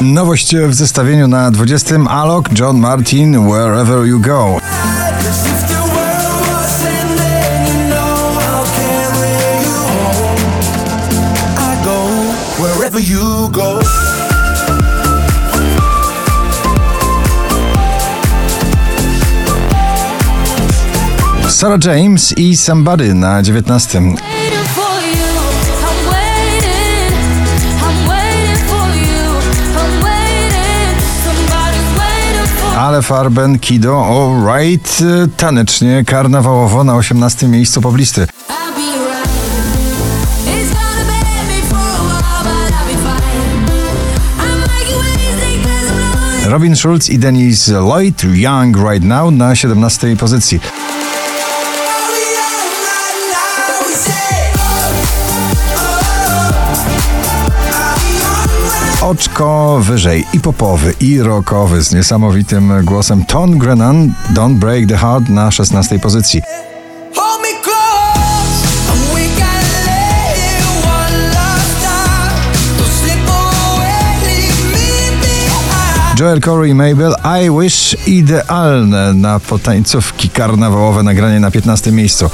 Nowość w zestawieniu na 20. Alok, John Martin, Wherever You Go. Sarah James i Somebody na 19. Ale Farben, Kido, alright, y, tanecznie, karnawałowo na 18 miejscu poblisty. Robin Schulz i Denise Lloyd, Young Right Now na 17 pozycji. Oczko wyżej i popowy i rockowy z niesamowitym głosem Ton Grennan Don't Break the Heart na 16. pozycji. Joel Corey i Mabel I Wish idealne na potańcówki karnawałowe nagranie na 15. miejscu.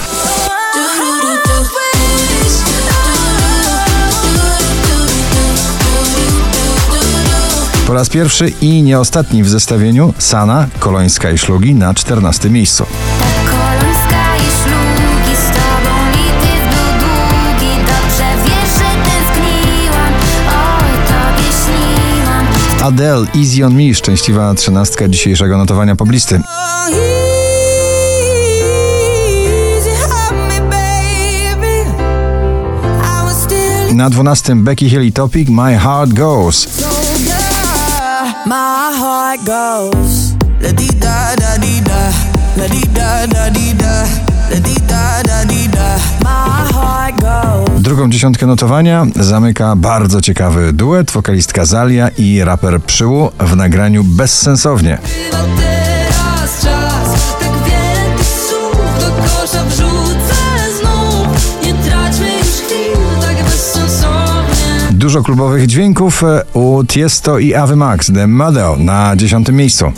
Po raz pierwszy i nie ostatni w zestawieniu Sana, Kolońska i Szlugi na 14 miejscu. Adele, Easy on Me, szczęśliwa trzynastka dzisiejszego notowania poblisty. Na dwunastym Becky Hill i Topic My Heart Goes. My heart goes la di da da di da, la di da da di da, la di da da di da. My heart goes. Drugą dziesiątkę notowania zamyka bardzo ciekawy duet wokalistka Zalia i raper Przyłu w nagraniu Bezsensownie. Chyba teraz czas Tak wiele tych słów do kosza dużo klubowych dźwięków e, u Tiesto i Ave Max, The Madeo na dziesiątym miejscu.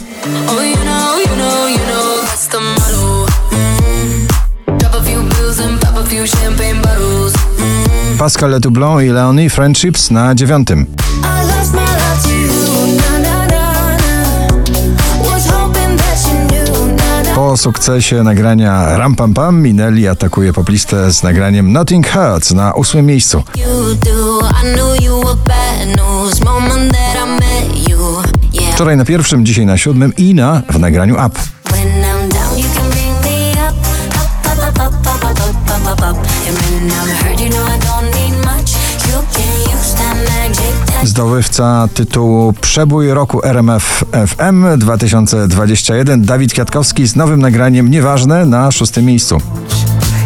Pascal Letoublon i Leonie Friendships na dziewiątym. Po sukcesie nagrania Ram Pam Pam Minelli atakuje poplistę z nagraniem Nothing Hurts na ósmym miejscu. Wczoraj na pierwszym, dzisiaj na siódmym i na w nagraniu Up. When Zdobywca tytułu Przebój roku RMF FM 2021 Dawid Kwiatkowski z nowym nagraniem Nieważne na szóstym miejscu.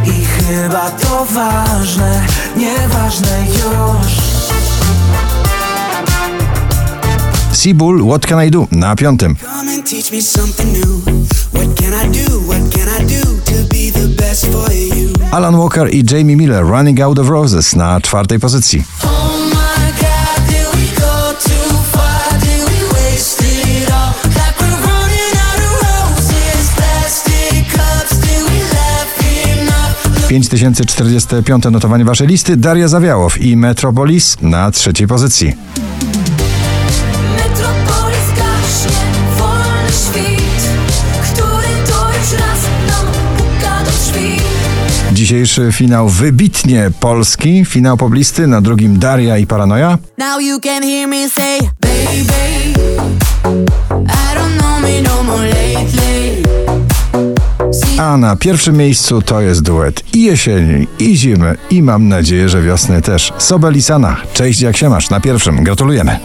I chyba to ważne, nieważne już. Seabull What Can I Do na piątym. Alan Walker i Jamie Miller Running Out of Roses na czwartej pozycji. 5045 notowanie waszej listy Daria Zawiałow i Metropolis na trzeciej pozycji. Metropolis gaśnie, wolny świt Który to już raz nam puka do drzwi Dzisiejszy finał wybitnie polski. Finał poblisty na drugim Daria i Paranoja. Now you can hear me say, baby, I don't know Na pierwszym miejscu to jest duet i jesieni, i zimy, i mam nadzieję, że wiosny też. Sobel i Sana. Cześć, jak się masz? Na pierwszym. Gratulujemy.